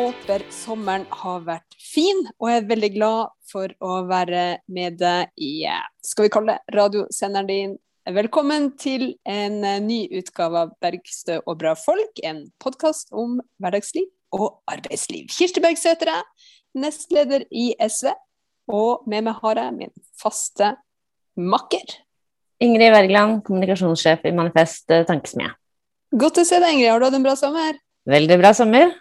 Håper sommeren har vært fin, og jeg er veldig glad for å være med deg i eh, skal vi kalle det, radiosenderen din. Velkommen til en eh, ny utgave av Bergstø og bra folk, en podkast om hverdagsliv og arbeidsliv. Kirsti Bergstø heter jeg, nestleder i SV, og med meg har jeg min faste makker. Ingrid Wergeland, kommunikasjonssjef i Manifest eh, Tankesmie. Godt å se deg, Ingrid. Har du hatt en bra sommer? Veldig bra sommer.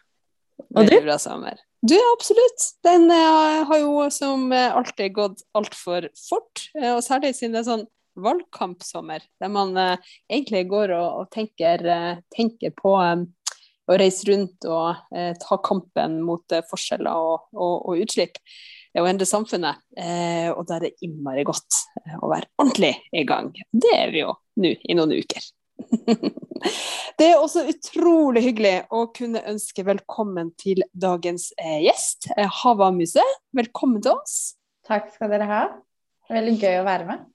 Og Veldig du? bra sommer. Du, absolutt. Den uh, har jo som eh, alltid gått altfor fort. Uh, og særlig siden det er sånn valgkampsommer, der man uh, egentlig går og, og tenker, tenker på um, å reise rundt og ta kampen mot forskjeller og, og, og utslipp og endre samfunnet. Og da er det innmari godt å være ordentlig i gang. Det er vi jo nå i noen uker. Det er også utrolig hyggelig å kunne ønske velkommen til dagens eh, gjest, eh, Hava Muse. Velkommen til oss. Takk skal dere ha. Veldig gøy å være med.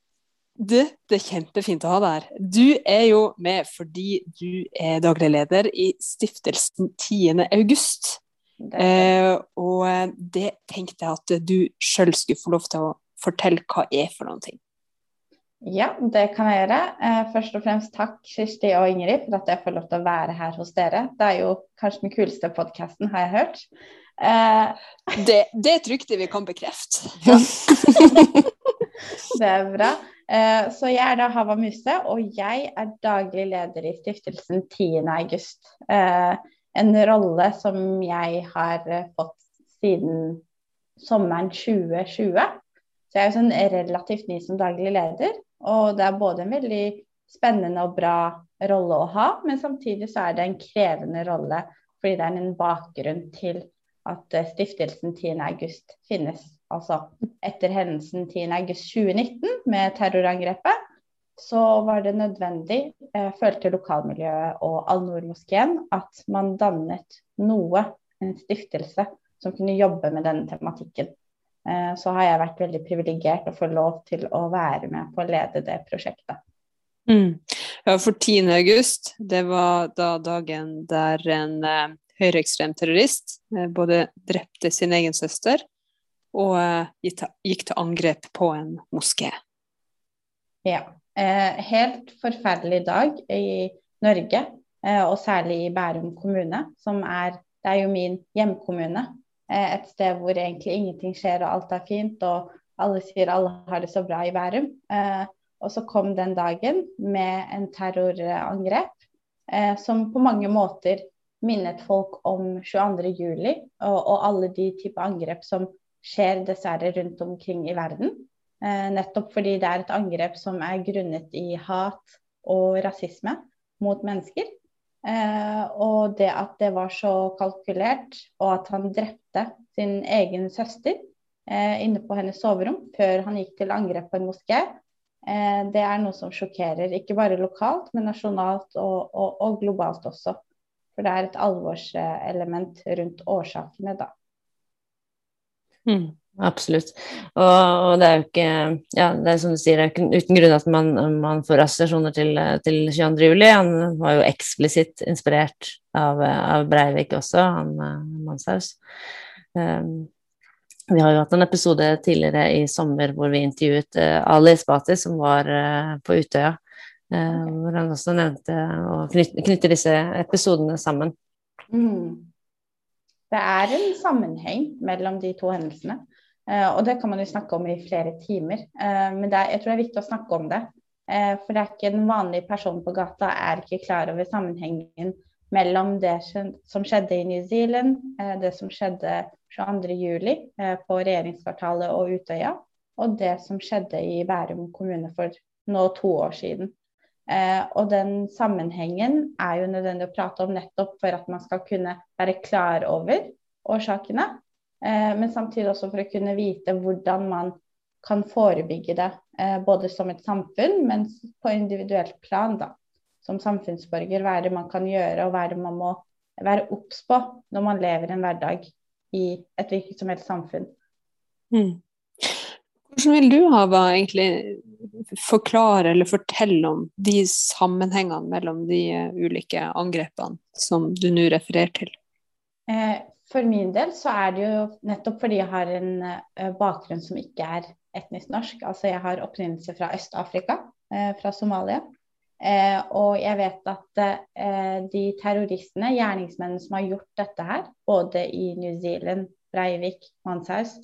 Du, det er kjempefint å ha deg her. Du er jo med fordi du er daglig leder i stiftelsen 10. august. Det, Eh, og det tenkte jeg at du sjøl skulle få lov til å fortelle hva er for noen ting. Ja, det kan jeg gjøre. Eh, først og fremst takk Kirsti og Ingrid for at jeg får lov til å være her hos dere. Det er jo kanskje den kuleste podkasten, har jeg hørt. Eh, Det, det trygt vi kan bekrefte. det er bra. Eh, så jeg er da Hava Muse, og jeg er daglig leder i stiftelsen 10. august. Eh, en rolle som jeg har fått siden sommeren 2020. Så jeg er jo sånn relativt ny som daglig leder, og det er både en veldig spennende og bra rolle å ha, men samtidig så er det en krevende rolle fordi det er en bakgrunn til at eh, stiftelsen 10. august finnes. Altså etter hendelsen 10. august 2019 med terrorangrepet, så var det nødvendig, eh, følte lokalmiljøet og Al-Noor-moskeen, at man dannet noe, en stiftelse, som kunne jobbe med denne tematikken. Eh, så har jeg vært veldig privilegert å få lov til å være med på å lede det prosjektet. Mm. Ja, for 10. august, det var da dagen der en eh, høyreekstrem terrorist eh, både drepte sin egen søster og eh, gikk, til, angrep på en moské. Ja. Eh, helt forferdelig dag i Norge, eh, og særlig i Bærum kommune, som er Det er jo min hjemkommune. Eh, et sted hvor egentlig ingenting skjer og alt er fint, og alle sier alle har det så bra i Bærum. Eh, og så kom den dagen med en terrorangrep eh, som på mange måter minnet folk om 22. juli og, og alle de type angrep som skjer dessverre rundt omkring i verden. Nettopp fordi det er et angrep som er grunnet i hat og rasisme mot mennesker. Eh, og det at det var så kalkulert, og at han drepte sin egen søster eh, inne på hennes soverom før han gikk til angrep på en moské, eh, det er noe som sjokkerer. Ikke bare lokalt, men nasjonalt og, og, og globalt også. For det er et alvorselement rundt årsakene, da. Mm. Absolutt. Og, og det er jo ikke Ja, det er som du sier, det er ikke uten grunn at man, man får assosiasjoner til, til 22. juli. Han var jo eksplisitt inspirert av, av Breivik også, han Manshaus. Um, vi har jo hatt en episode tidligere i sommer hvor vi intervjuet uh, Ali Spati, som var uh, på Utøya. Uh, hvor han også nevnte å knytte, knytte disse episodene sammen. Mm. Det er en sammenheng mellom de to hendelsene. Eh, og det kan man jo snakke om i flere timer. Eh, men er, jeg tror det er viktig å snakke om det. Eh, for det er ikke en vanlig person på gata er ikke klar over sammenhengen mellom det som skjedde i New Zealand, det som skjedde 22.07. Eh, på regjeringskvartalet og Utøya, og det som skjedde i Bærum kommune for nå to år siden. Eh, og den sammenhengen er jo nødvendig å prate om nettopp for at man skal kunne være klar over årsakene. Eh, men samtidig også for å kunne vite hvordan man kan forebygge det. Eh, både som et samfunn, men på individuelt plan. da. Som samfunnsborger. Hva er det man kan gjøre, og hva er det man må være obs på når man lever en hverdag i et hvilket som helst samfunn. Mm. Hvordan vil du Hava, egentlig forklare eller fortelle om de sammenhengene mellom de ulike angrepene som du nå refererer til? Eh, for min del så er det jo nettopp fordi jeg har en eh, bakgrunn som ikke er etnisk norsk. Altså jeg har opprinnelse fra Øst-Afrika, eh, fra Somalia. Eh, og jeg vet at de terroristene, gjerningsmennene som har gjort dette her, både i New Zealand, Breivik, Manshaus,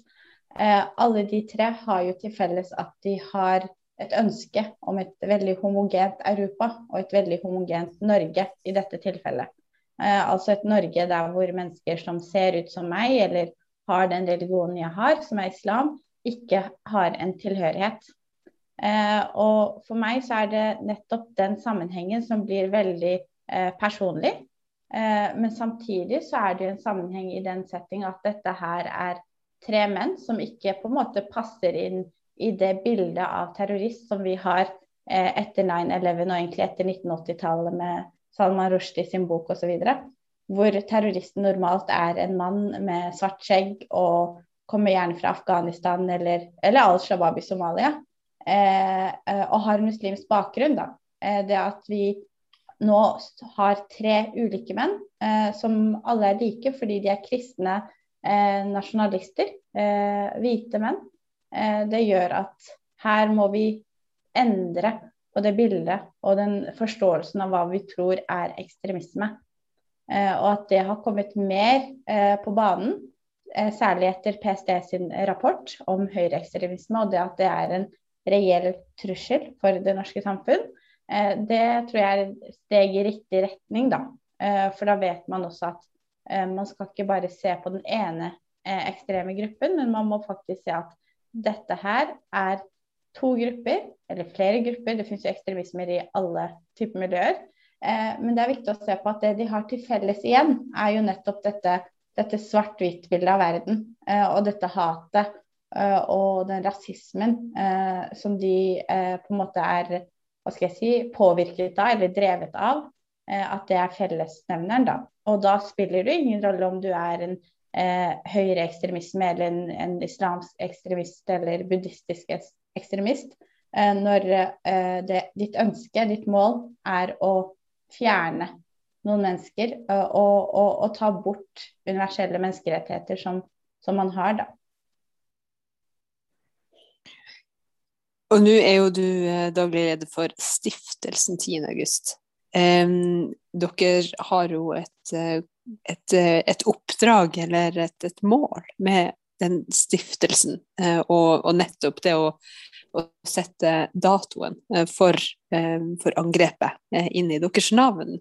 alle de tre har jo til felles at de har et ønske om et veldig homogent Europa og et veldig homogent Norge i dette tilfellet. Eh, altså et Norge der hvor mennesker som ser ut som meg, eller har den religionen jeg har, som er islam, ikke har en tilhørighet. Eh, og for meg så er det nettopp den sammenhengen som blir veldig eh, personlig. Men samtidig så er det jo en sammenheng i den setting at dette her er tre menn som ikke på en måte passer inn i det bildet av terrorist som vi har etter 9-11 og egentlig etter 1980-tallet med Salman Rushdie sin bok osv. Hvor terroristen normalt er en mann med svart skjegg og kommer gjerne fra Afghanistan eller, eller al-Shabaab i Somalia. Eh, eh, og har muslimsk bakgrunn. Da. Eh, det at vi nå har tre ulike menn eh, som alle er like fordi de er kristne eh, nasjonalister, hvite menn, Eh, det gjør at her må vi endre på det bildet og den forståelsen av hva vi tror er ekstremisme. Eh, og at det har kommet mer eh, på banen, særlig etter PST sin rapport om høyreekstremisme, og det at det er en reell trussel for det norske samfunn. Det tror jeg er et steg i riktig retning, da. For da vet man også at man skal ikke bare se på den ene ekstreme gruppen, men man må faktisk se at dette her er to grupper, eller flere grupper, det finnes jo ekstremismer i alle typer miljøer. Eh, men det er viktig å se på at det de har til felles igjen, er jo nettopp dette, dette svart-hvitt-bildet av verden. Eh, og dette hatet eh, og den rasismen som de på en måte er hva skal jeg si, påvirket av eller drevet av. At det er fellesnevneren, da. Og da spiller det ingen rolle om du er en eh, høyreekstremisme eller en, en, islamsk ekstremist eller buddhistisk ekstremist. Eh, når eh, det, ditt ønske, ditt mål, er å fjerne noen mennesker eh, og, og, og, ta bort universelle menneskerettigheter som, som man har, da. Og nå er jo du daglig leder for stiftelsen 10. august. Um, dere har jo et, et, et oppdrag eller et, et, mål med den stiftelsen, uh, og, og, nettopp det å, å sette datoen uh, for, uh, for, angrepet inn i deres navn.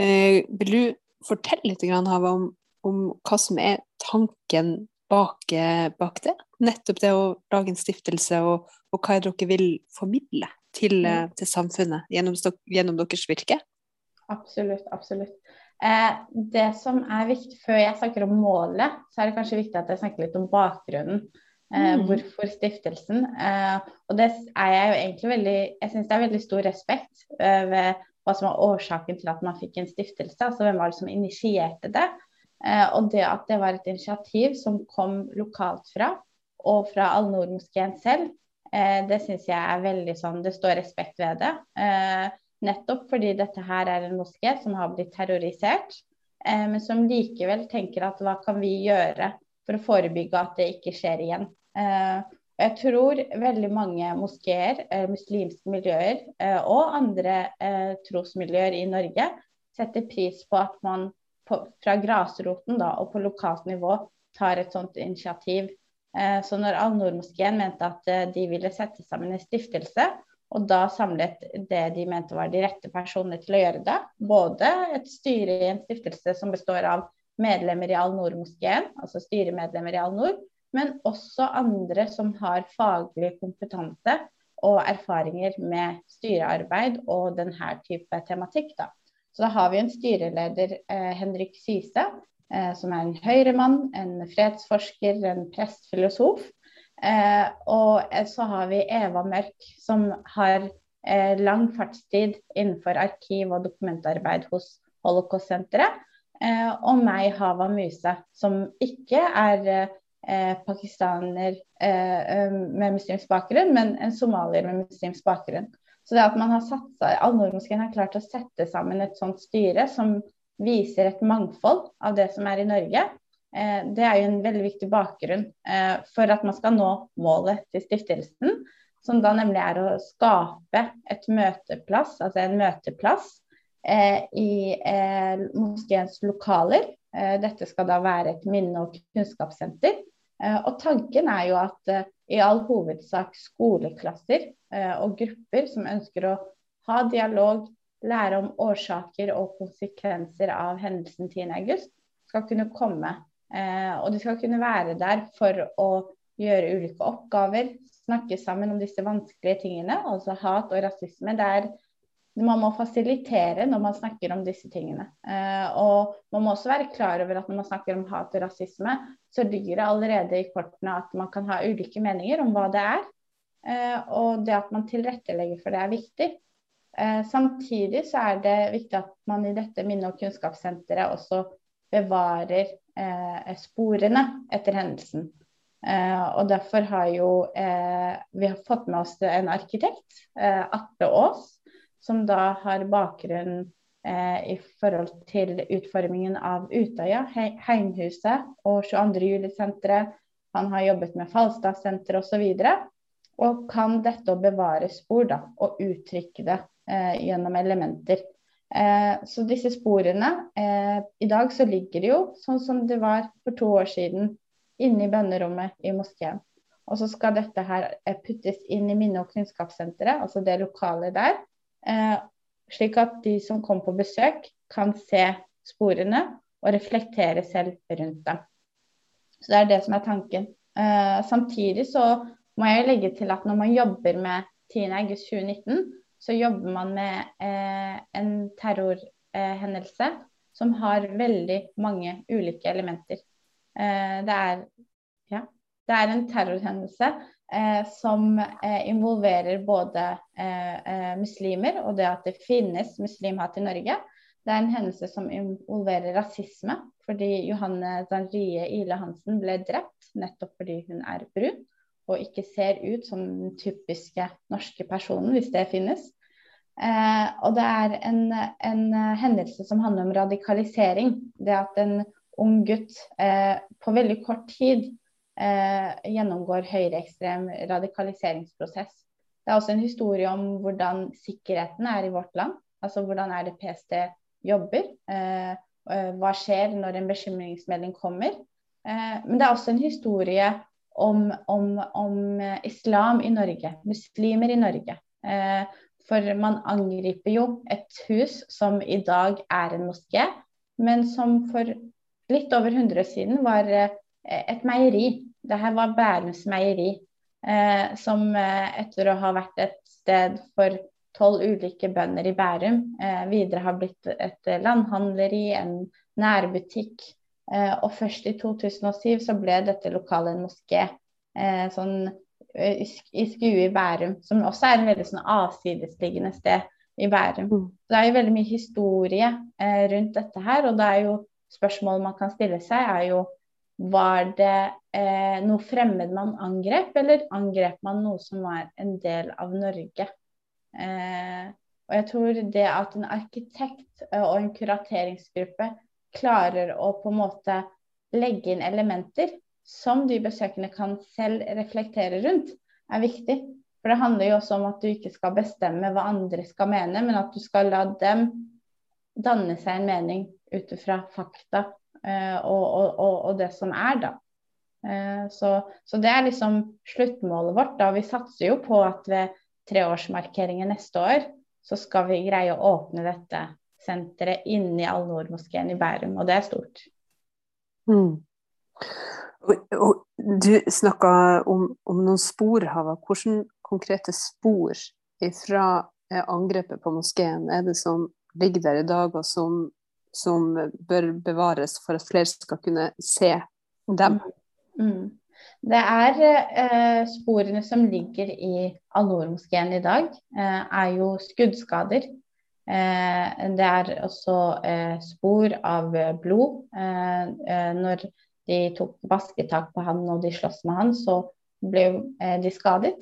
vil du fortelle litt om, om, hva som er tanken bak, bak, det? Nettopp det å lage en stiftelse, og, og hva er dere vil formidle? til, mm. til samfunnet gjennom, gjennom, deres virke? Absolutt. Absolutt. Eh, det som er viktig, Før jeg snakker om målet, så er det kanskje viktig at jeg snakker litt om bakgrunnen. Eh, mm. Hvorfor stiftelsen. Eh, og det er jeg jo egentlig veldig Jeg syns det er veldig stor respekt ved hva som var årsaken til at man fikk en stiftelse. Altså hvem var det som initierte det. Og det at det var et initiativ som kom lokalt fra, og fra Al-Noor-moskeen selv, det syns jeg er veldig sånn Det står respekt ved det. Eh, nettopp fordi dette her er en moské som har blitt terrorisert, eh, men som likevel tenker at hva kan vi gjøre for å forebygge at det ikke skjer igjen. Jeg tror veldig mange moskeer, muslimske miljøer og andre trosmiljøer i Norge setter pris på at man på, fra grasroten da, og på lokalt nivå tar et sånt initiativ. Eh, så når Al-Noor-moskeen mente at eh, de ville sette sammen en stiftelse, og da samlet det de mente var de rette personene til å gjøre det, både et styre i en stiftelse som består av medlemmer i Al-Noor-moskeen, altså styremedlemmer i Al-Noor, men også andre som har faglig kompetanse og erfaringer med styrearbeid og denne type tematikk. Da. Så da har vi en styreleder, eh, Henrik Syse, eh, som er en høyremann, en fredsforsker, en prestfilosof. Eh, og så har vi Eva Mørk, som har eh, lang fartstid innenfor arkiv- og dokumentarbeid hos Holocaust-senteret. Eh, og meg, Hava Muse, som ikke er eh, pakistaner eh, med muslimsk bakgrunn, men en somalier med muslimsk bakgrunn. Så det at man har satt seg, Al-Noor-moskeen har klart å sette sammen et sånt styre som viser et mangfold av det som er i Norge. Eh, det er jo en veldig viktig bakgrunn eh, for at man skal nå målet til stiftelsen, som da nemlig er å skape et møteplass, altså en møteplass eh, i moskeens lokaler. Dette skal da være et minne- og kunnskapssenter. Og tanken er jo at i all hovedsak skoleklasser og grupper som ønsker å ha dialog, lære om årsaker og konsekvenser av hendelsen 10.8, skal kunne komme. Eh, og de skal kunne være der for å gjøre ulike oppgaver, snakke sammen om disse vanskelige tingene, altså hat og rasisme. Det er, man må fasilitere når man snakker om disse tingene. Eh, og man må også være klar over at når man snakker om hat og rasisme, så ligger det allerede i kortene at man kan ha ulike meninger om hva det er. Eh, og det at man tilrettelegger for det er viktig. Eh, samtidig så er det viktig at man i dette minne- og kunnskapssenteret også bevarer sporene etter hendelsen. Eh, og derfor har jo eh, vi har fått med oss en arkitekt, eh, Atle Aas, som da har bakgrunn eh, i forhold til utformingen av Utøya, Heimhuset og 22. juli-senteret. Han har jobbet med Falstadsenteret osv. Og, og kan dette å bevare spor da, og uttrykke det eh, gjennom elementer. Eh, så disse sporene eh, I dag så ligger det jo sånn som det var for to år siden, inne i bønnerommet i moskeen. Og så skal dette her eh, puttes inn i minne- og kunnskapssenteret, altså det lokalet der. Eh, slik at de som kommer på besøk, kan se sporene og reflektere selv rundt dem. Så det er det som er tanken. Eh, samtidig så må jeg legge til at når man jobber med 10.8.2019, så jobber man med eh, en terrorhendelse eh, som har veldig mange ulike elementer. Eh, det, er, ja, det, er, en terrorhendelse eh, som eh, involverer både eh, muslimer og det at det finnes muslimhat i Norge. Det er en hendelse som involverer rasisme, fordi Johanne Zanrie Ile Hansen ble drept nettopp fordi hun er brun og ikke ser ut som den typiske norske personen, hvis det finnes. Eh, og det er en, en, hendelse som handler om radikalisering. Det at en ung gutt eh, på veldig kort tid eh, gjennomgår høyreekstrem radikaliseringsprosess. Det er også en historie om hvordan sikkerheten er i vårt land. Altså hvordan er det PST jobber? Eh, hva skjer når en bekymringsmelding kommer? Eh, men det er også en historie om, om, om eh, islam i Norge, muslimer i Norge. Eh, for man angriper jo et hus som i dag er en moské, men som for litt over 100 år siden var eh, et meieri. Dette var Bærums meieri, eh, som eh, etter å ha vært et sted for tolv ulike bønder i Bærum, eh, videre har blitt et landhandleri, en nærbutikk, og først i 2007 så ble dette lokalet en moské. Eh, sånn eh, i Skue i Bærum, som også er en veldig sånn avsidesliggende sted i Bærum. Mm. Så det er jo veldig mye historie eh, rundt dette her, og det er jo spørsmålet man kan stille seg, er jo var det eh, noe fremmed man angrep, eller angrep man noe som var en del av Norge? Eh, og jeg tror det at en arkitekt og en kurateringsgruppe klarer å på en måte legge inn elementer som de besøkende kan selv reflektere rundt, er viktig. For det handler jo også om at du ikke skal bestemme hva andre skal mene, men at du skal la dem danne seg en mening ut fra fakta uh, og, og, og, det som er, da. Uh, så, så, det er liksom sluttmålet vårt. da. Vi satser jo på at ved treårsmarkeringen neste år, så skal vi greie å åpne dette senteret inni i Al-Noor-moskeen i Bærum, og det er stort. Mm. Og, og, du snakka om, om, noen spor, Hava. Hvilke konkrete spor fra eh, angrepet på moskeen er det som ligger der i dag, og som, som bør bevares for at flere skal kunne se dem? Mm. mm. Det er eh, sporene som ligger i Al-Noor-moskeen i dag, eh, er jo skuddskader det er også eh, spor av blod. Eh, når de tok basketak på han og de sloss med han, så ble de skadet.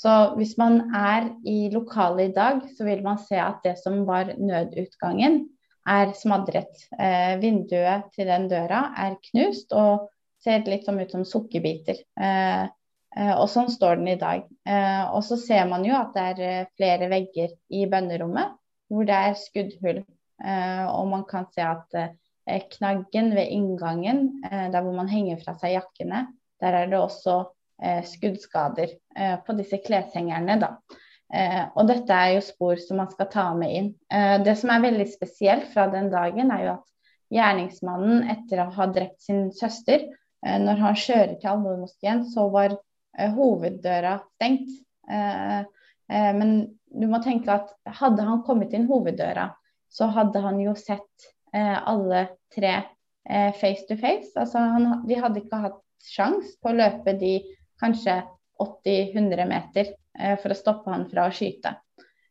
Så hvis man er i lokalet i dag, så vil man se at det som var nødutgangen, er smadret. Eh, vinduet til den døra er knust og ser litt som ut som sukkerbiter. Eh, og sånn står den i dag. Eh, og så ser man jo at det er eh, flere vegger i bønnerommet hvor det er skuddhull. Og man kan se at knaggen ved inngangen, der hvor man henger fra seg jakkene, der er det også skuddskader på disse kleshengerne. da. Og dette er jo spor som man skal ta med inn. Det som er veldig spesielt fra den dagen, er jo at gjerningsmannen etter å ha drept sin søster, når han kjører til Al-Noor-moskeen, så var hoveddøra stengt. Eh, eh, men du må tenke at hadde han kommet inn hoveddøra, så hadde han jo sett alle tre face to face. Altså han, de hadde ikke hatt sjans på å løpe de kanskje 80-100 meter Eh, for å stoppe han fra å skyte.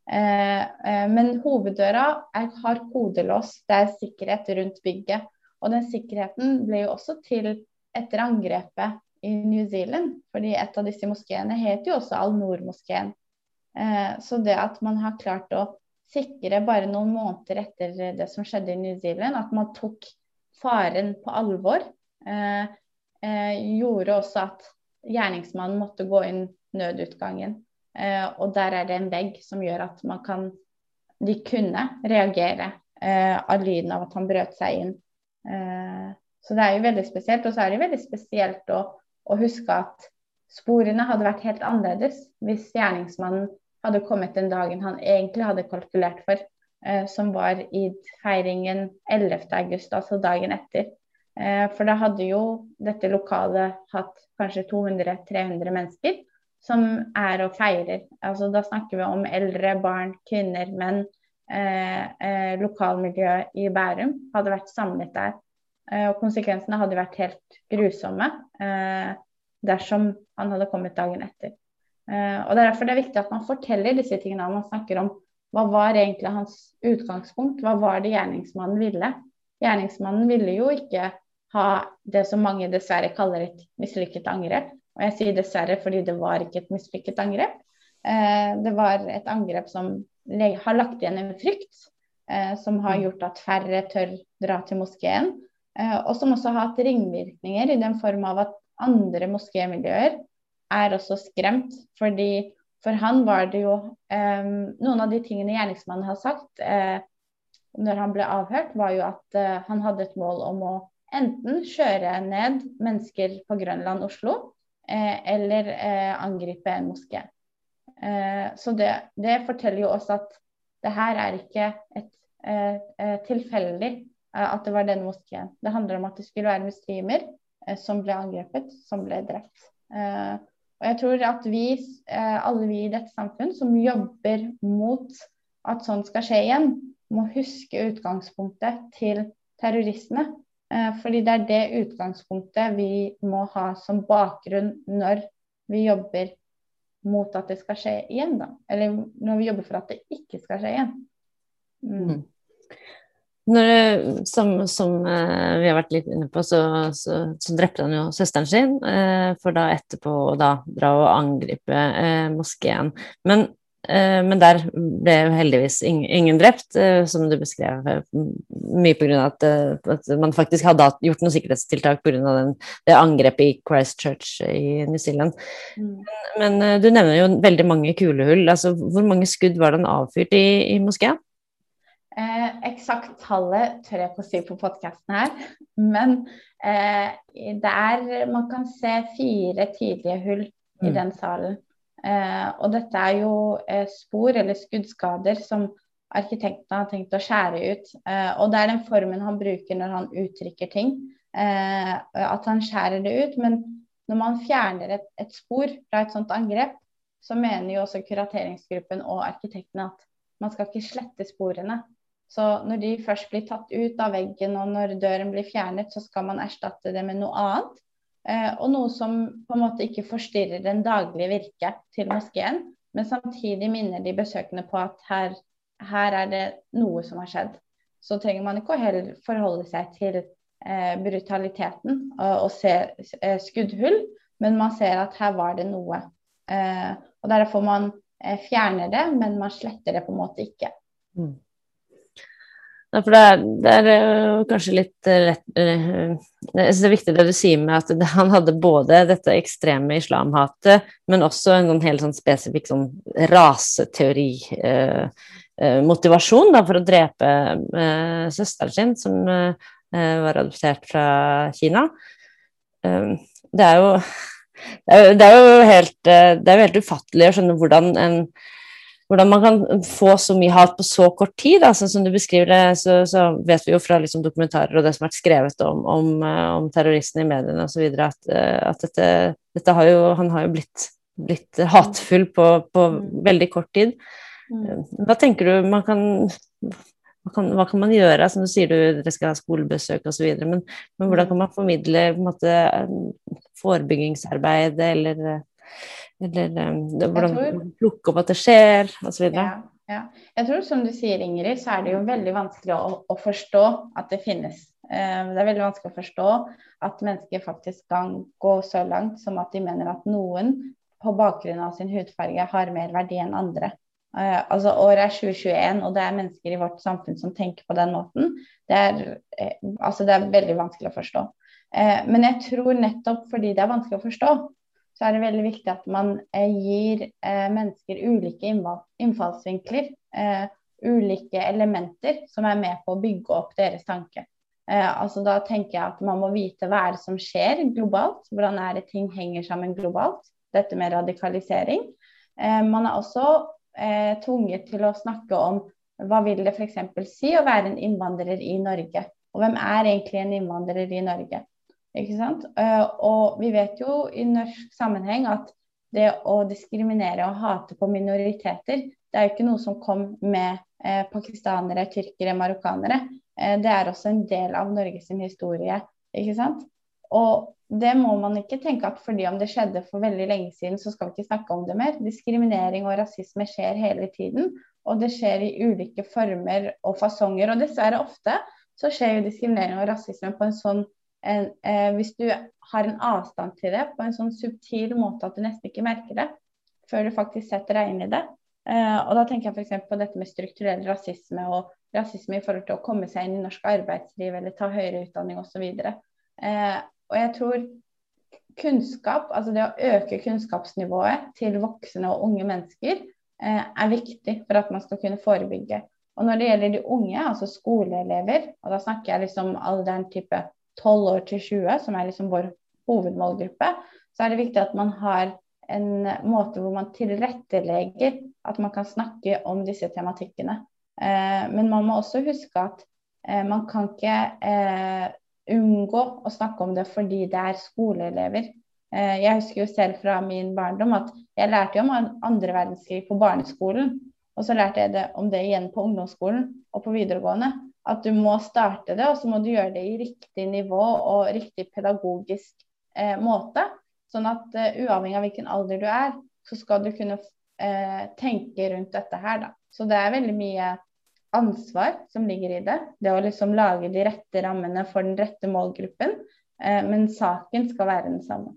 Eh, eh, men hoveddøra er, har kodelås, det er sikkerhet rundt bygget. Og den sikkerheten ble jo også til etter angrepet i New Zealand. fordi et av disse moskeene heter jo også Al-Noor-moskeen. Så det at man har klart å sikre bare noen måneder etter det som skjedde i New Zealand, at man tok faren på alvor, gjorde også at gjerningsmannen måtte gå inn nødutgangen. Eh, og der er det en vegg som gjør at man kan De kunne reagere eh, av lyden av at han brøt seg inn. Eh, så det er jo veldig spesielt. Og så er det veldig spesielt å, å huske at sporene hadde vært helt annerledes hvis gjerningsmannen hadde kommet den dagen han egentlig hadde kalkulert for, eh, som var i feiringen 11.8, altså dagen etter. Eh, for da hadde jo dette lokalet hatt kanskje 200-300 mennesker som er og feirer. Altså, da snakker vi om eldre, barn, kvinner, menn. Eh, eh, lokalmiljøet i Bærum hadde vært samlet der. Eh, og konsekvensene hadde vært helt grusomme eh, dersom han hadde kommet dagen etter. Eh, og Det er derfor det er viktig at man forteller disse tingene man snakker om hva var egentlig hans utgangspunkt, hva var det gjerningsmannen ville. Gjerningsmannen ville jo ikke ha det som mange dessverre kaller et mislykket angrep. Og jeg sier dessverre fordi det var ikke et mislykket angrep. Eh, det var et angrep som har lagt igjen en frykt, eh, som har mm. gjort at færre tør dra til moskeen. Og som også har hatt ringvirkninger i den form av at andre moskémiljøer er også skremt. fordi for han var det jo eh, Noen av de tingene gjerningsmannen har sagt eh, når han ble avhørt, var jo at eh, han hadde et mål om å enten kjøre ned mennesker på Grønland, Oslo, Eh, eller eh, angripe en moské. Eh, så det, det, forteller jo oss at det her er ikke et tilfeldig at det var den moskeen. Det handler om at det skulle være muslimer som ble angrepet, som ble drept. Og jeg tror at vi, alle vi i dette samfunn som jobber mot at sånn skal skje igjen, må huske utgangspunktet til terroristene. Eh, fordi det er det utgangspunktet vi må ha som bakgrunn når vi jobber mot at det skal skje igjen, da. Eller når vi jobber for at det ikke skal skje igjen. Mm. Når, som, som uh, vi har vært litt inne på, så, så, så drepte han jo søsteren sin, uh, for da etterpå å da dra og angripe uh, moskeen. Men Eh, men der ble jo heldigvis ingen drept, eh, som du beskrev. Eh, mye pga. At, at man faktisk hadde gjort noen sikkerhetstiltak pga. det angrepet i Christchurch i New Zealand. Mm. Men, men, du nevner jo veldig mange kulehull. Altså, hvor mange skudd var det han avfyrt i, i moskeen? Eh, eksakt tallet tør jeg ikke å si på podkasten her, men eh, det er Man kan se fire tidlige hull i mm. den salen. Eh, og dette er jo eh, spor eller skuddskader som arkitektene har tenkt å skjære ut. Eh, og det er den formen han bruker når han uttrykker ting, eh, at han skjærer det ut. Men når man fjerner et, et, spor fra et sånt angrep, så mener jo også kurateringsgruppen og arkitektene at man skal ikke slette sporene. Så når de først blir tatt ut av veggen og når døren blir fjernet, så skal man erstatte det med noe annet. Eh, og noe som på en måte ikke forstyrrer den daglige virket til moskeen, men samtidig minner de besøkende på at her, her er det noe som har skjedd. Så trenger man ikke å heller forholde seg til eh, brutaliteten og, og se eh, skuddhull, men man ser at her var det noe. Eh, og Derfor man eh, fjerner det, men man sletter det på en måte ikke. Mm. Ja, for det er, det er uh, kanskje litt uh, lett uh, Jeg syns det er viktig det du sier med at han hadde både dette ekstreme islamhatet, men også en sånn helt sånn spesifikk sånn raseteorimotivasjon eh, for å drepe søsteren sin, som var adoptert fra Kina. det er jo det er jo helt, det er jo helt ufattelig å skjønne hvordan en hvordan man kan få så mye hat på så kort tid. Altså, som du beskriver det, så, så vet vi jo fra liksom, dokumentarer og det som har vært skrevet om, om, eh, om terroristene i mediene osv., at, eh, at dette, dette, har jo, han har jo blitt, blitt hatefull på, på, mm. veldig kort tid. Mm. Hva tenker du man kan hva kan, hva kan, man gjøre? Som du sier, du, dere skal ha skolebesøk osv. Men, men hvordan kan man formidle på en måte, forebyggingsarbeid eller eller um, hvordan tror, plukke opp at det skjer, osv. Ja, ja. Jeg tror som du sier, Ingrid, så er det jo veldig vanskelig å, å forstå at det finnes. Um, det er veldig vanskelig å forstå at mennesker faktisk kan gå så langt som at de mener at noen på bakgrunn av sin hudfarge har mer verdi enn andre. Uh, altså Året er 2021, og det er mennesker i vårt samfunn som tenker på den måten. Det er, uh, altså det er veldig vanskelig å forstå. Uh, men jeg tror nettopp fordi det er vanskelig å forstå, så er det veldig viktig at man eh, gir eh, mennesker ulike innfallsvinkler, eh, ulike elementer som er med på å bygge opp deres tanke. altså Da tenker jeg at man må vite hva er det som skjer globalt, hvordan er det ting henger sammen globalt. Dette med radikalisering. man er også tvunget til å snakke om hva vil det f.eks. si å være en innvandrer i Norge. Og hvem er egentlig en innvandrer i Norge? Ikke sant? Eh, og vi vet jo i norsk sammenheng at det å diskriminere og hate på minoriteter, det er jo ikke noe som kom med eh, pakistanere, tyrkere, marokkanere. Eh, det er også en del av Norges historie. ikke sant? Og det må man ikke tenke at fordi om det skjedde for veldig lenge siden, så skal vi ikke snakke om det mer. Diskriminering og rasisme skjer hele tiden. Og det skjer i ulike former og fasonger. Og dessverre ofte så skjer jo diskriminering og rasisme på en sånn en, eh, hvis du har en avstand til det på en sånn subtil måte at du nesten ikke merker det før du faktisk setter deg inn i det. Eh, og da tenker jeg f.eks. på dette med strukturell rasisme og rasisme i forhold til å komme seg inn i norsk arbeidsliv eller ta høyere utdanning osv. Eh, og jeg tror kunnskap, altså det å øke kunnskapsnivået til voksne og unge mennesker, eh, er viktig for at man skal kunne forebygge. Og når det gjelder de unge, altså skoleelever, og da snakker jeg liksom alderen type 12 år til 20, som er liksom vår hovedmålgruppe, så er det viktig at man har en måte hvor man tilrettelegger at man kan snakke om disse tematikkene. Eh, men man må også huske at eh, man kan ikke eh, unngå å snakke om det fordi det er skoleelever. Jeg husker jo selv fra min barndom at jeg lærte jo om andre verdenskrig på barneskolen. Og så lærte jeg det om det igjen på ungdomsskolen og på videregående at du må starte det, og så må du gjøre det i riktig nivå og riktig pedagogisk eh, måte. Sånn at uh, uavhengig av hvilken alder du er, så skal du kunne uh, tenke rundt dette her, da. Så det er veldig mye ansvar som ligger i det. Det å liksom lage de rette rammene for den rette målgruppen. Uh, men saken skal være den samme.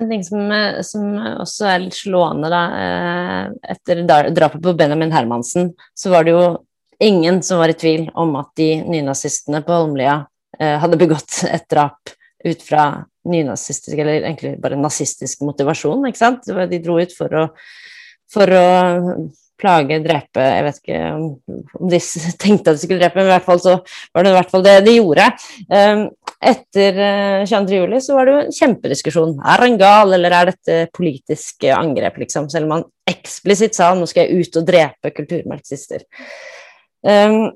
En ting som, som, også er litt slående, da, etter drapet på Benjamin Hermansen, så var det jo ingen som var i tvil om at de nynazistene på Holmlia eh, hadde begått et drap ut fra nynazistisk, eller egentlig bare nazistisk motivasjon. ikke sant? De dro ut for å, for å plage, drepe Jeg vet ikke om, de tenkte at de skulle drepe, men i hvert fall så var det i hvert fall det de gjorde. Um, etter 22. Eh, så var det jo en kjempediskusjon. Er han gal, eller er dette politisk angrep, liksom? Selv om han eksplisitt sa nå skal jeg ut og drepe kulturmarxister. Um,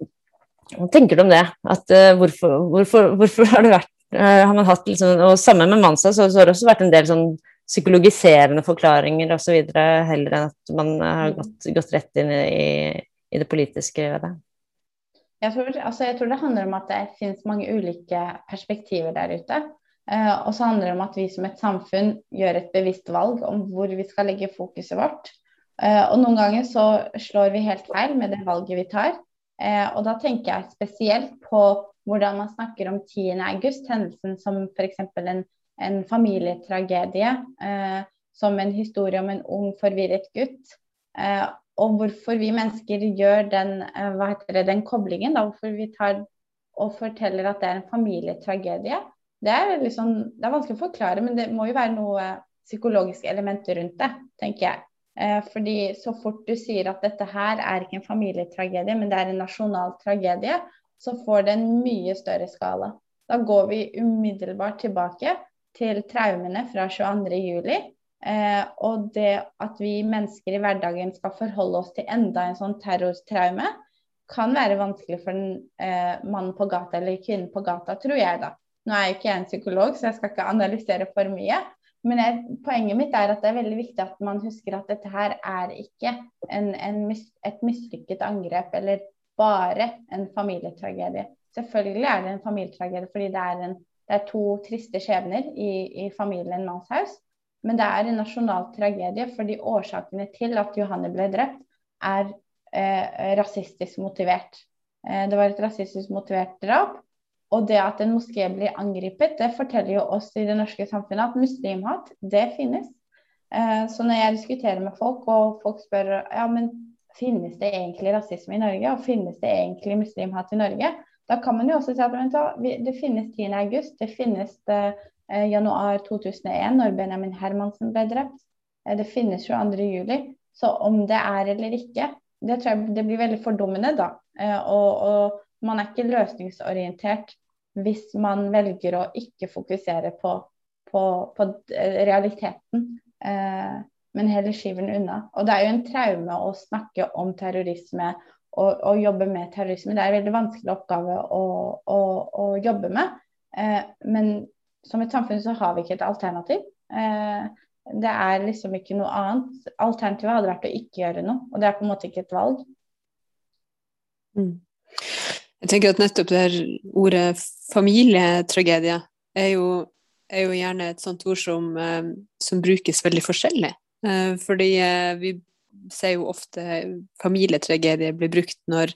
hva tenker du om det? At, uh, hvorfor, hvorfor, hvorfor, har det vært uh, har man hatt liksom, Og sammen med Mansa så, så, har det også vært en del sånn psykologiserende forklaringer osv. heller enn at man har mm. gått, gått rett inn i, i det politiske ved det. Jeg tror, altså, jeg tror, det handler om at det finnes mange ulike perspektiver der ute. Uh, og så handler det om at vi som et samfunn gjør et bevisst valg om hvor vi skal legge fokuset vårt. Uh, og noen ganger så slår vi helt feil med det valget vi tar. Eh, og da tenker jeg spesielt på hvordan man snakker om 10. august, hendelsen som f.eks. En, en familietragedie. Eh, som en historie om en ung, forvirret gutt. Eh, og hvorfor vi mennesker gjør den, heter det, den koblingen, da, hvorfor vi tar og forteller at det er en familietragedie, det er, liksom, det er vanskelig å forklare, men det må jo være noe psykologisk element rundt det, tenker jeg. Eh, fordi så fort du sier at dette her er ikke en familietragedie, men det er en nasjonal tragedie, så får det en mye større skala. Da går vi umiddelbart tilbake til traumene fra 22.07. Eh, og det at vi mennesker i hverdagen skal forholde oss til enda en sånn terrortraume, kan være vanskelig for den eh, mannen på gata eller kvinnen på gata, tror jeg da. Nå er jeg ikke en psykolog, så jeg skal ikke analysere for mye. Men jeg, poenget mitt er at det er veldig viktig at man husker at dette her er ikke en, en mis, et mislykket angrep eller bare en familietragedie. Selvfølgelig er det en familietragedie fordi det er, en, det er to triste skjebner i, i familien Manshaus. Men det er en nasjonal tragedie fordi årsakene til at Johanne ble drept, er eh, rasistisk motivert. Eh, det var et rasistisk motivert drap. Og det at en moské blir angrepet, det forteller jo oss i det norske samfunnet at muslimhat, det finnes. Eh, så når jeg diskuterer med folk, og folk spør ja, men finnes det egentlig rasisme i Norge, og finnes det egentlig muslimhat i Norge, da kan man jo også si at men, det finnes 10. august, det finnes eh, januar 2001, når Benjamin Hermansen ble drept. Eh, det finnes 22. juli. Så om det er eller ikke, det tror jeg det blir veldig fordummende, da. Eh, og, og man er ikke løsningsorientert hvis man velger å ikke fokusere på, på, på realiteten, eh, men heller skyver den unna. Og det er jo en traume å snakke om terrorisme og, og jobbe med terrorisme. Det er en veldig vanskelig oppgave å, å, å jobbe med. Eh, men som et samfunn så har vi ikke et alternativ. Eh, det er liksom ikke noe annet. Alternativet hadde vært å ikke gjøre noe, og det er på en måte ikke et valg. Mm. Jeg tenker at nettopp det her ordet familietragedie er jo, er jo gjerne et sånt ord som, eh, som brukes veldig forskjellig. Eh, fordi eh, vi ser jo ofte familietragedie blir brukt når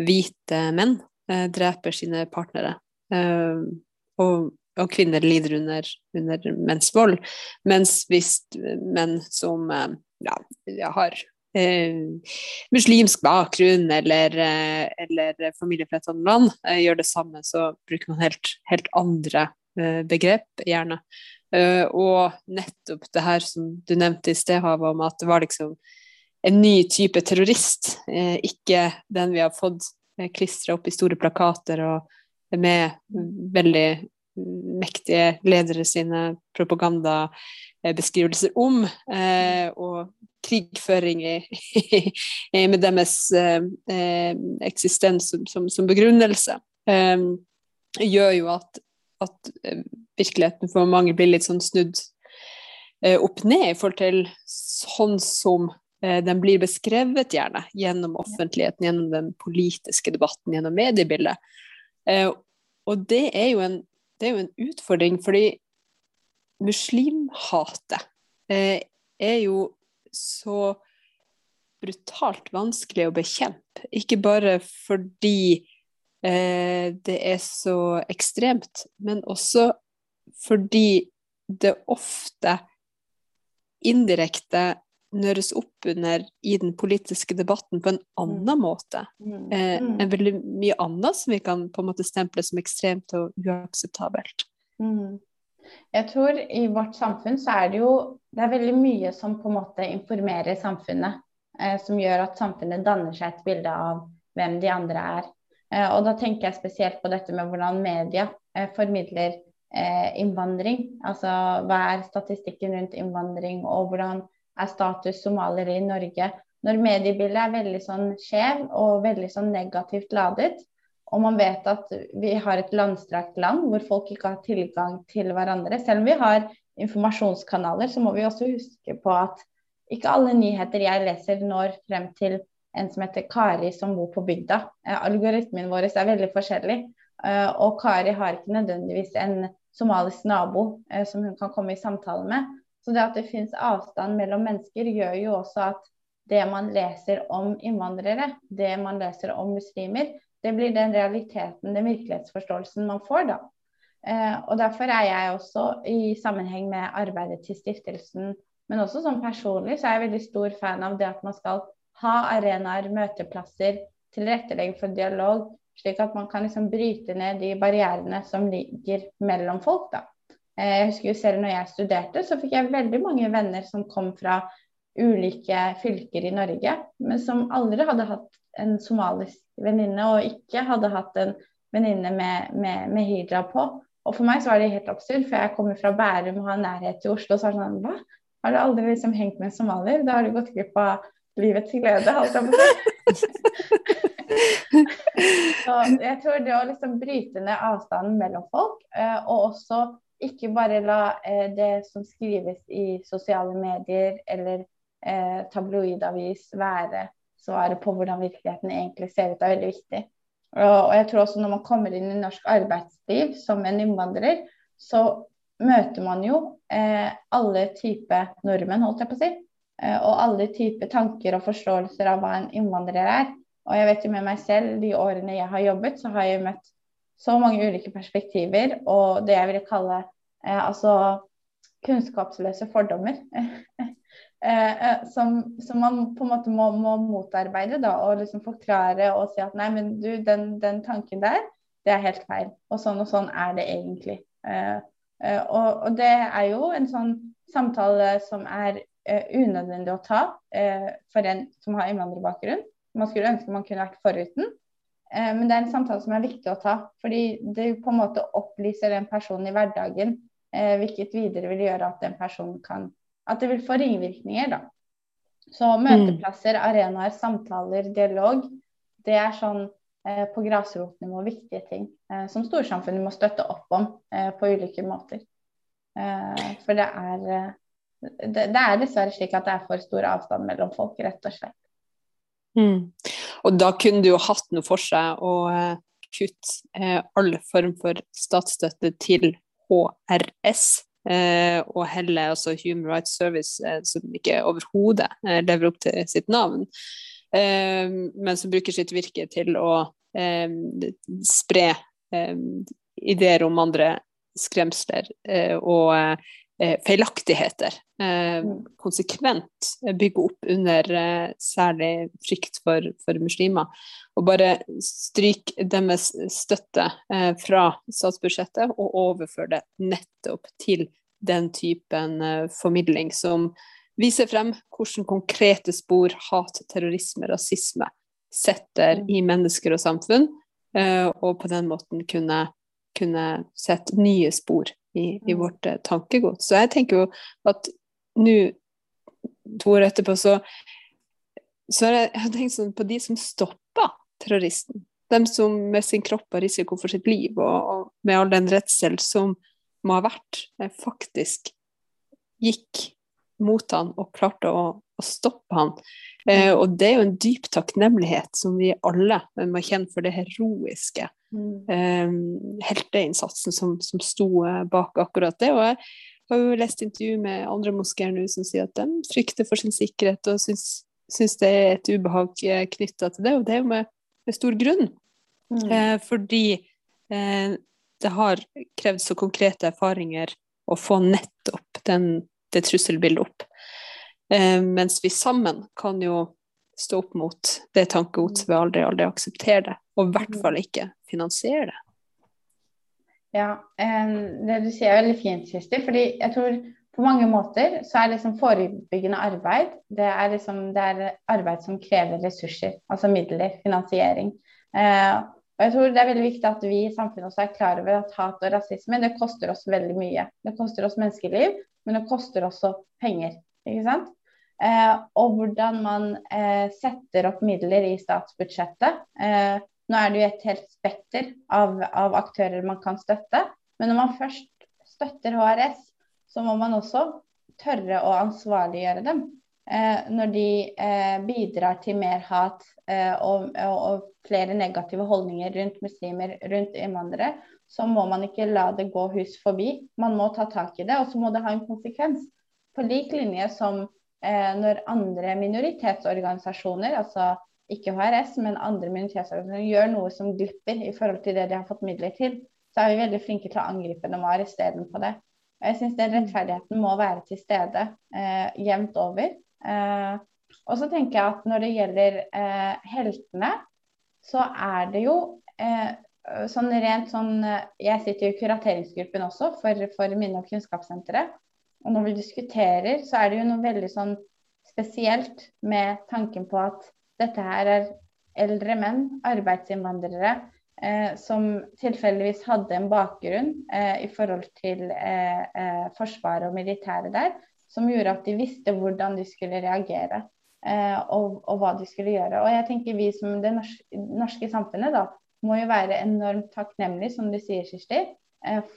hvite menn dreper sine partnere. Og, og kvinner lider under, under menns vold. Mens hvis menn som ja, har eh, muslimsk bakgrunn eller, eh, eller familie fra et annet land eh, gjør det samme, så bruker man helt, helt andre eh, begrep, gjerne. Eh, og nettopp det her som du nevnte i sted, Hava, om at det var liksom en ny type terrorist, eh, ikke den vi har fått klistra opp i store plakater og med veldig mektige ledere sine propagandabeskrivelser om, eh, og krigføring i, med deres eh, eh, eksistens som, som, som begrunnelse, gjør jo at, at, virkeligheten for mange blir litt sånn snudd opp ned i forhold til sånn som den blir beskrevet, gjerne, gjennom offentligheten, gjennom den politiske debatten, gjennom mediebildet. og det er jo en det er jo en utfordring, fordi muslimhatet eh, er jo så brutalt vanskelig å bekjempe. Ikke bare fordi eh, det er så ekstremt, men også fordi det ofte indirekte nøres opp under i den politiske debatten på en annen mm. måte mm. eh, mm. enn veldig mye annet som vi kan på en måte stemple som ekstremt og uakseptabelt. Mm. Jeg tror i vårt samfunn så er det jo det er veldig mye som på en måte informerer samfunnet. Eh, som gjør at samfunnet danner seg et bilde av hvem de andre er. Eh, og da tenker jeg spesielt på dette med hvordan media eh, formidler eh, innvandring. Altså hva er statistikken rundt innvandring, og hvordan er status somaliere i Norge. Når mediebildet er veldig sånn skjev og veldig sånn negativt ladet, og man vet at vi har et landstrakt land hvor folk ikke har tilgang til hverandre. Selv om vi har informasjonskanaler, så må vi også huske på at ikke alle nyheter jeg leser når frem til en som heter Kari som bor på bygda. Eh, algoritmen vår er veldig forskjellig. Eh, og Kari har ikke nødvendigvis en somalisk nabo eh, som hun kan komme i samtale med. Så det at det finnes avstand mellom mennesker, gjør jo også at det man leser om innvandrere, det man leser om muslimer, det blir den realiteten, den virkelighetsforståelsen man får da. Eh, og Derfor er jeg også i sammenheng med arbeidet til stiftelsen, men også som personlig, så er jeg veldig stor fan av det at man skal ha arenaer, møteplasser, tilrettelegge for dialog, slik at man kan liksom bryte ned de barrierene som ligger mellom folk. da. Eh, jeg husker jo selv når jeg studerte, så fikk jeg veldig mange venner som kom fra ulike fylker i Norge, men som aldri hadde hatt en somalisk venninne, og ikke hadde hatt en venninne med, med, med, hijab på. Og for meg så var det helt absurd, for jeg kommer fra Bærum og har nærhet til Oslo. Så er det sånn Hva? Har du aldri liksom hengt med en somalier? Da har du gått glipp av livets glede, holdt jeg på å. Så jeg tror det å liksom bryte ned avstanden mellom folk, eh, og også ikke bare la eh, det som skrives i sosiale medier eller eh, tabloidavis være svaret på hvordan virkeligheten egentlig ser ut, er veldig viktig. Og jeg tror også når man kommer inn i norsk arbeidsliv som en innvandrer, så møter man jo eh, alle typer nordmenn, holdt jeg på å si. Eh, og alle typer tanker og forståelser av hva en innvandrer er. Og jeg vet jo med meg selv, de årene jeg har jobbet, så har jeg møtt så mange ulike perspektiver og det jeg ville kalle eh, altså kunnskapsløse fordommer. Eh, eh, som, som, man på en måte må, må motarbeide da, og liksom forklare og si at nei, men du, den, den, tanken der, det er helt feil. Og sånn og sånn er det egentlig. Eh, eh, og, og, det er jo en sånn samtale som er unødvendig å ta for en som har innvandrerbakgrunn man skulle ønske man kunne vært foruten. Eh, men det er en samtale som er viktig å ta. Fordi det på en måte opplyser den personen i hverdagen, eh, hvilket videre vil gjøre at den personen kan At det vil få ringvirkninger, da. Så møteplasser, arenaer, samtaler, dialog, det er sånn eh, på grasrotnivå viktige ting eh, som storsamfunnet må støtte opp om eh, på ulike måter. For det er, det, det er dessverre slik at det er for stor avstand mellom folk, rett og slett. Mm. Og da kunne det jo hatt noe for seg å uh, kutte uh, all form for statsstøtte til HRS, eh, og heller altså Human Rights Service, som ikke overhodet lever opp til sitt navn, men som bruker sitt virke til å spre ideer om andre skremsler og eh, feilaktigheter eh, mm. konsekvent bygge opp under eh, særlig frykt for, for, muslimer. Og bare stryke deres støtte eh, fra statsbudsjettet og overføre det nettopp til den typen eh, formidling som viser frem hvordan konkrete spor hat, terrorisme, rasisme setter mm. i mennesker og samfunn, eh, og på den måten kunne, kunne sette nye spor i, i mm. vårt uh, tankegods. Så jeg tenker jo at nå, to år etterpå, så, så har jeg, jeg tenkt sånn på de som stoppa terroristen. De som med sin kropp har risiko for sitt liv, og, og med all den redsel som må ha vært, eh, faktisk gikk mot han og klarte å, å stoppe han. Eh, og det er jo en dyp takknemlighet som vi alle må kjenne for det heroiske mm. eh, helteinnsatsen som, som sto eh, bak akkurat det. Og jeg har jo lest intervju med andre moskeer nå som sier at de frykter for sin sikkerhet og syns, syns det er et ubehag eh, knytta til det, og det er jo med, med stor grunn. Mm. Eh, fordi eh, det har krevd så konkrete erfaringer å få nettopp den, det trusselbildet opp. Eh, mens vi sammen kan jo stå opp mot det tankegodset ved aldri, aldri akseptere det, og i hvert fall ikke finansiere det. Ja, det du sier er veldig fint, Kirsti. fordi jeg tror på mange måter så er liksom forebyggende arbeid det er, liksom, det er arbeid som krever ressurser, altså midler, finansiering. Eh, og jeg tror Det er veldig viktig at vi i samfunnet også er klar over at hat og rasisme det koster oss veldig mye. Det koster oss menneskeliv, men det koster også penger. ikke sant? Eh, og hvordan man eh, setter opp midler i statsbudsjettet. Eh, nå er det jo et helt spekter av, av, aktører man kan støtte, men når man først støtter HRS, så må man også tørre å ansvarliggjøre dem. Eh, når de eh, bidrar til mer hat eh, og, og, og, flere negative holdninger rundt muslimer, rundt innvandrere, så må man ikke la det gå hus forbi. Man må ta tak i det, og så må det ha en konsekvens. På lik linje som når andre minoritetsorganisasjoner, altså ikke HRS, men andre minoritetsorganisasjoner, gjør noe som glipper i forhold til det de har fått midler til, så er vi veldig flinke til å angripe dem og arrestere dem på det. Og jeg syns den rettferdigheten må være til stede eh, jevnt over. Eh, og så tenker jeg at når det gjelder eh, heltene, så er det jo eh, sånn rent sånn eh, Jeg sitter i kurateringsgruppen også for, for Minne- og kunnskapssenteret. Og når vi diskuterer, så er det jo noe veldig sånn spesielt med tanken på at dette her er eldre menn, arbeidsinnvandrere, eh, som tilfeldigvis hadde en bakgrunn eh, i forhold til eh, eh Forsvaret og militæret der, som gjorde at de visste hvordan de skulle reagere. Eh, og, og, hva de skulle gjøre. Og jeg tenker Vi som det norske, norske samfunnet da, må jo være enormt takknemlige, som du sier, Kirsti,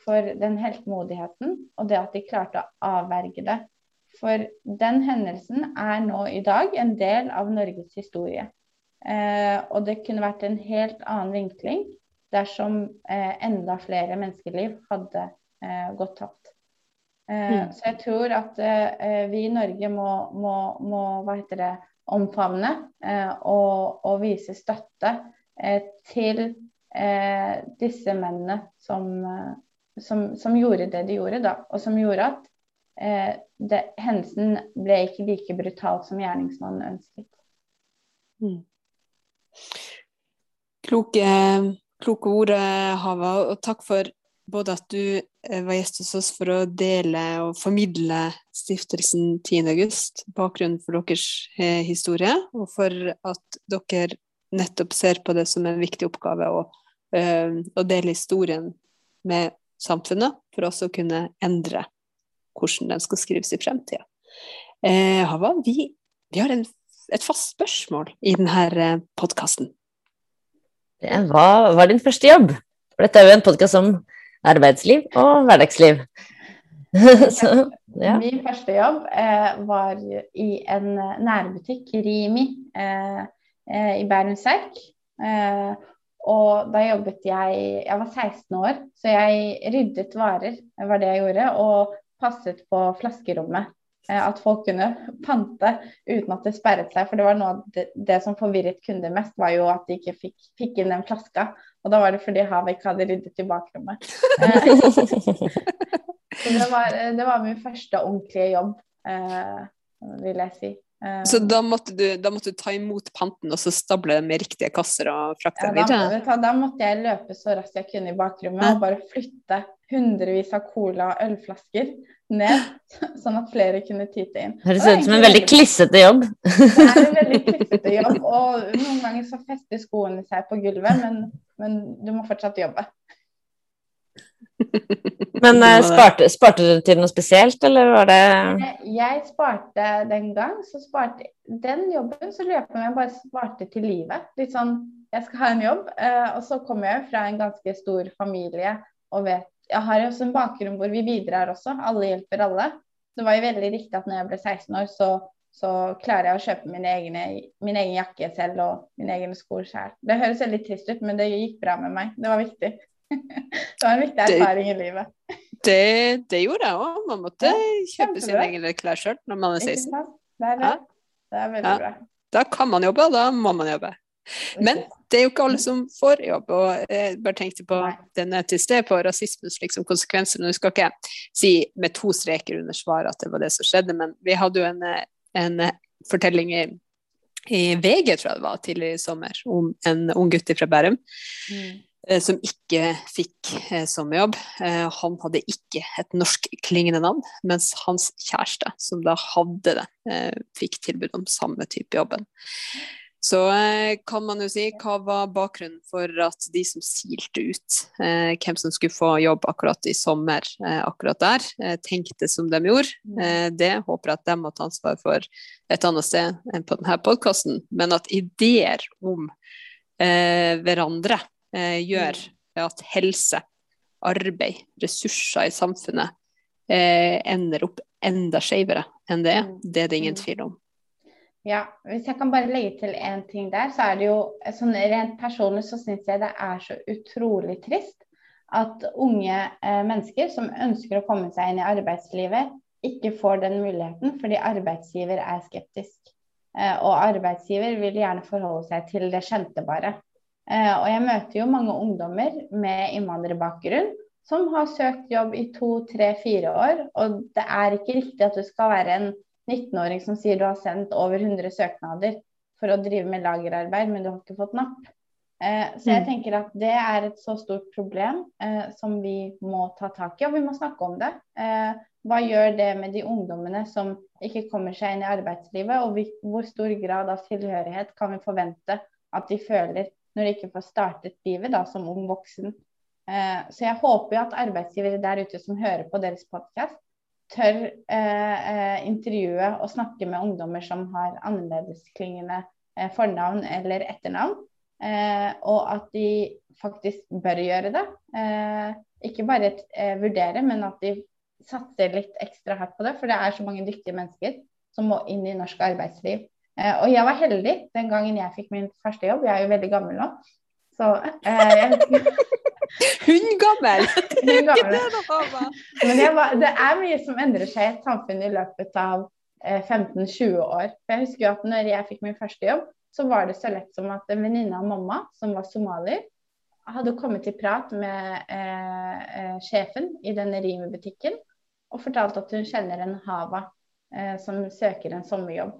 for den heltmodigheten og det at de klarte å avverge det. For den hendelsen er nå i dag en del av Norges historie. Eh, og det kunne vært en helt annen vinkling dersom eh, enda flere menneskeliv hadde eh, gått tapt. Eh, mm. Så jeg tror at eh, vi i Norge må, må, må hva heter det, omfavne eh, og, og, vise støtte til disse mennene som, som, som, gjorde det de gjorde, da. Og som gjorde at det, hendelsen ble ikke like brutalt som gjerningsmannen ønsket. Mm. Kloke, kloke ord, Hava, og takk for både at du eh, var gjest hos oss for å dele og formidle stiftelsen 10.8, bakgrunnen for deres eh, historie, og for at dere nettopp ser på det som en viktig oppgave å, uh, å dele historien med samfunnet, for også å kunne endre hvordan den skal skrives i fremtida. Eh, Hava, vi, vi har en, et fast spørsmål i denne podkasten. Hva var din første jobb? For dette er jo en podkast om arbeidsliv og hverdagsliv. Så, ja. Min første jobb eh, var i en nærbutikk, Rimi, eh, eh, i Bærum Serk. Eh, og da jobbet jeg Jeg var 16 år, så jeg ryddet varer, var det jeg gjorde. Og passet på flaskerommet. Eh, at folk kunne pante uten at det sperret seg. For det var noe det, det som forvirret kunder mest, var jo at de ikke fikk, fikk inn den flaska. Og da var det fordi Havik hadde ryddet i bakrommet. så det var, det var, min første ordentlige jobb, eh, vil jeg si. Eh, så da måtte, du, da måtte, du, ta imot panten og så stable den med riktige kasser og frakte den ja, videre? Da, måtte jeg løpe så raskt jeg kunne i bakrommet og bare flytte hundrevis av cola og ølflasker ned, sånn at flere kunne tyte inn. Høres ut som en veldig klissete jobb. Det er en veldig klissete jobb, og noen ganger så fester skoene seg på gulvet, men, men du må fortsatt jobbe. Men uh, sparte, sparte, du til noe spesielt, eller var det Jeg sparte den gang, så sparte Den jobben så lurer jeg på om jeg bare sparte til livet. Litt sånn Jeg skal ha en jobb, uh, og så kommer jeg jo fra en ganske stor familie og vet jeg har jo også en bakgrunn hvor vi bidrar også. Alle hjelper alle. Det var jo veldig riktig at når jeg ble 16 år, så, så klarer jeg å kjøpe mine egne, min egen jakke selv og mine egne sko selv. Det høres veldig trist ut, men det gikk bra med meg. Det var viktig. det var en viktig erfaring det, i livet. det, det, gjorde jeg òg. Man måtte ja, kjøpe sine egne klær sjøl når man er 16. Det er, det. det er veldig ja. bra. Da kan man jobbe, og da må man jobbe. Men det er jo ikke alle som får jobb. og Jeg bare tenkte på denne til sted på rasismens liksom, konsekvenser. Nå skal ikke si med to streker under svaret at det var det som skjedde, men vi hadde jo en, en fortelling i, i, VG, tror jeg det var, tidligere i sommer, om en ung gutt fra Bærum. Mm. Eh, som ikke fikk som sommerjobb. Eh, han hadde ikke et norskklingende navn, mens hans kjæreste, som da hadde det, eh, fikk tilbud om samme type jobben. Så eh, kan man jo si hva var bakgrunnen for at de som silte ut, eh, hvem som skulle få jobb akkurat i sommer, eh, akkurat der, eh, tenkte som de gjorde. Eh, det håper jeg at de må ta ansvar for et annet sted enn på denne podkasten. Men at ideer om eh, hverandre gjør mm. at helse, arbeid, ressurser i samfunnet ender opp enda skjevere enn det er. Mm. Det er det ingen tvil om. Ja, hvis jeg kan bare legge til én ting der, så er det jo sånn rent personlig så syns jeg det er så utrolig trist at unge eh, mennesker som ønsker å komme seg inn i arbeidslivet, ikke får den muligheten fordi arbeidsgiver er skeptisk. Eh, og arbeidsgiver vil gjerne forholde seg til det kjente bare. Eh, og jeg møter jo mange ungdommer med innvandrerbakgrunn som har søkt jobb i to, tre, fire år, og det er ikke riktig at du skal være en 19-åring som sier du har sendt over 100 søknader for å drive med lagerarbeid, men du har ikke fått napp. Eh, så jeg mm. tenker at det er et så stort problem eh, som vi må ta tak i, og vi må snakke om det. Hva gjør det med de ungdommene som ikke kommer seg inn i arbeidslivet, og hvor stor grad av tilhørighet kan vi forvente at de føler når de ikke får startet livet da, som ung voksen. Eh, så jeg håper jo at arbeidsgivere der ute som hører på deres podkast, tør eh, eh, intervjue og snakke med ungdommer som har annerledesklingende eh, fornavn eller etternavn. Eh, og at de faktisk bør gjøre det. Ikke bare vurdere, men at de satser litt ekstra hardt på det. For det er så mange dyktige mennesker som må inn i norsk arbeidsliv. Og jeg var heldig den gangen jeg fikk min første jobb. Jeg er jo veldig gammel nå. Så jeg Hundgammel! Men var, det er mye som endrer seg i et samfunn i løpet av eh, 15-20 år. For jeg husker jo at når jeg fikk min første jobb, så var det så lett som at en venninne av mamma, som var somalier, hadde kommet i prat med eh, eh, sjefen i denne Rimi-butikken og fortalt at hun kjenner en Hava eh, som søker en sommerjobb.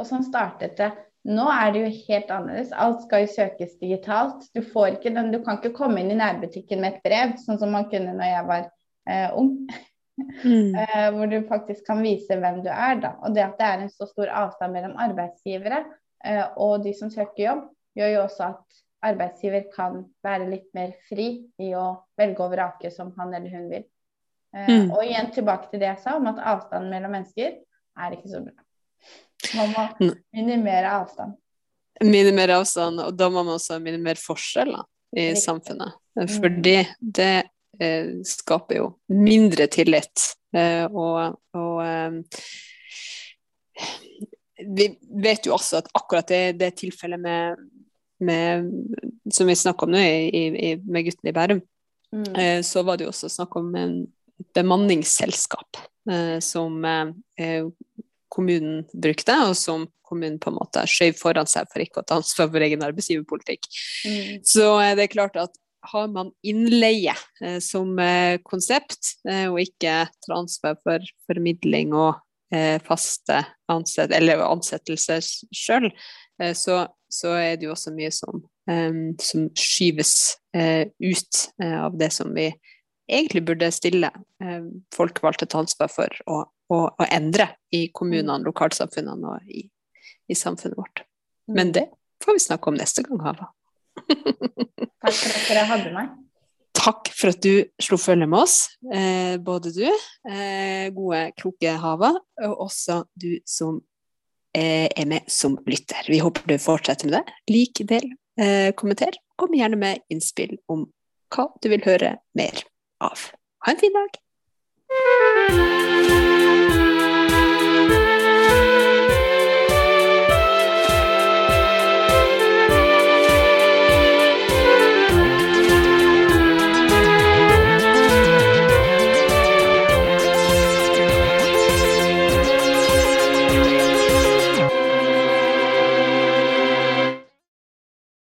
Og sånn startet det. Nå er det jo helt annerledes. Alt skal jo søkes digitalt. Du, den, du kan ikke komme inn i nærbutikken med et brev, sånn som man kunne når jeg var eh, ung. Mm. eh, hvor du faktisk kan vise hvem du er. Da. Og det at det er en så stor avstand mellom arbeidsgivere eh, og de som søker jobb, gjør jo også at arbeidsgiver kan være litt mer fri i å velge og vrake som han eller hun vil. Eh, mm. Og igjen tilbake til det jeg sa om at avstanden mellom mennesker er ikke så bra. Man må minimere avstand. Minimere avstand, og da må man også minimere forskjeller i Riktig. samfunnet. Mm. Fordi det eh, skaper jo mindre tillit. Eh, og, og eh, vi vet jo også at akkurat det, det tilfellet med, med, som vi snakker om nå i, i, med gutten i Bærum, mm. Eh, så var det jo også snakk om en bemanningsselskap eh, som eh, kommunen brukte, og som kommunen på en måte skjøv foran seg for ikke å ta ansvar for egen arbeidsgiverpolitikk. Mm. Så eh, det er klart at har man innleie eh, som eh, konsept, eh, og ikke tar ansvar for formidling og faste ansett eller ansettelser sjøl, så, så, er det jo også mye som, som skyves ut av det som vi egentlig burde stille folkevalgte til ansvar for å å, å endre i kommunene, mm. lokalsamfunnene og i, i, samfunnet vårt. Mm. Men det får vi snakke om neste gang, Hava. Takk for at dere hadde meg. Takk for at du slo følge med oss, eh, både du, eh, gode, kloke Hava, og også du som eh, er med som lytter. Vi håper du fortsetter med det. Lik, del, eh, kommenter. Kom gjerne med innspill om hva du vil høre mer av. Ha en fin dag!